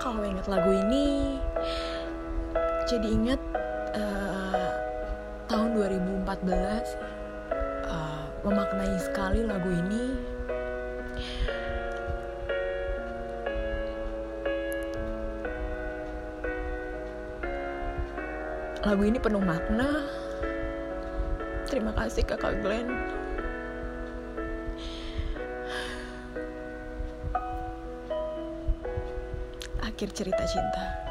kalau ingat lagu ini jadi ingat uh, tahun 2014 uh, memaknai sekali lagu ini. Lagu ini penuh makna. Terima kasih kakak Glenn akhir cerita cinta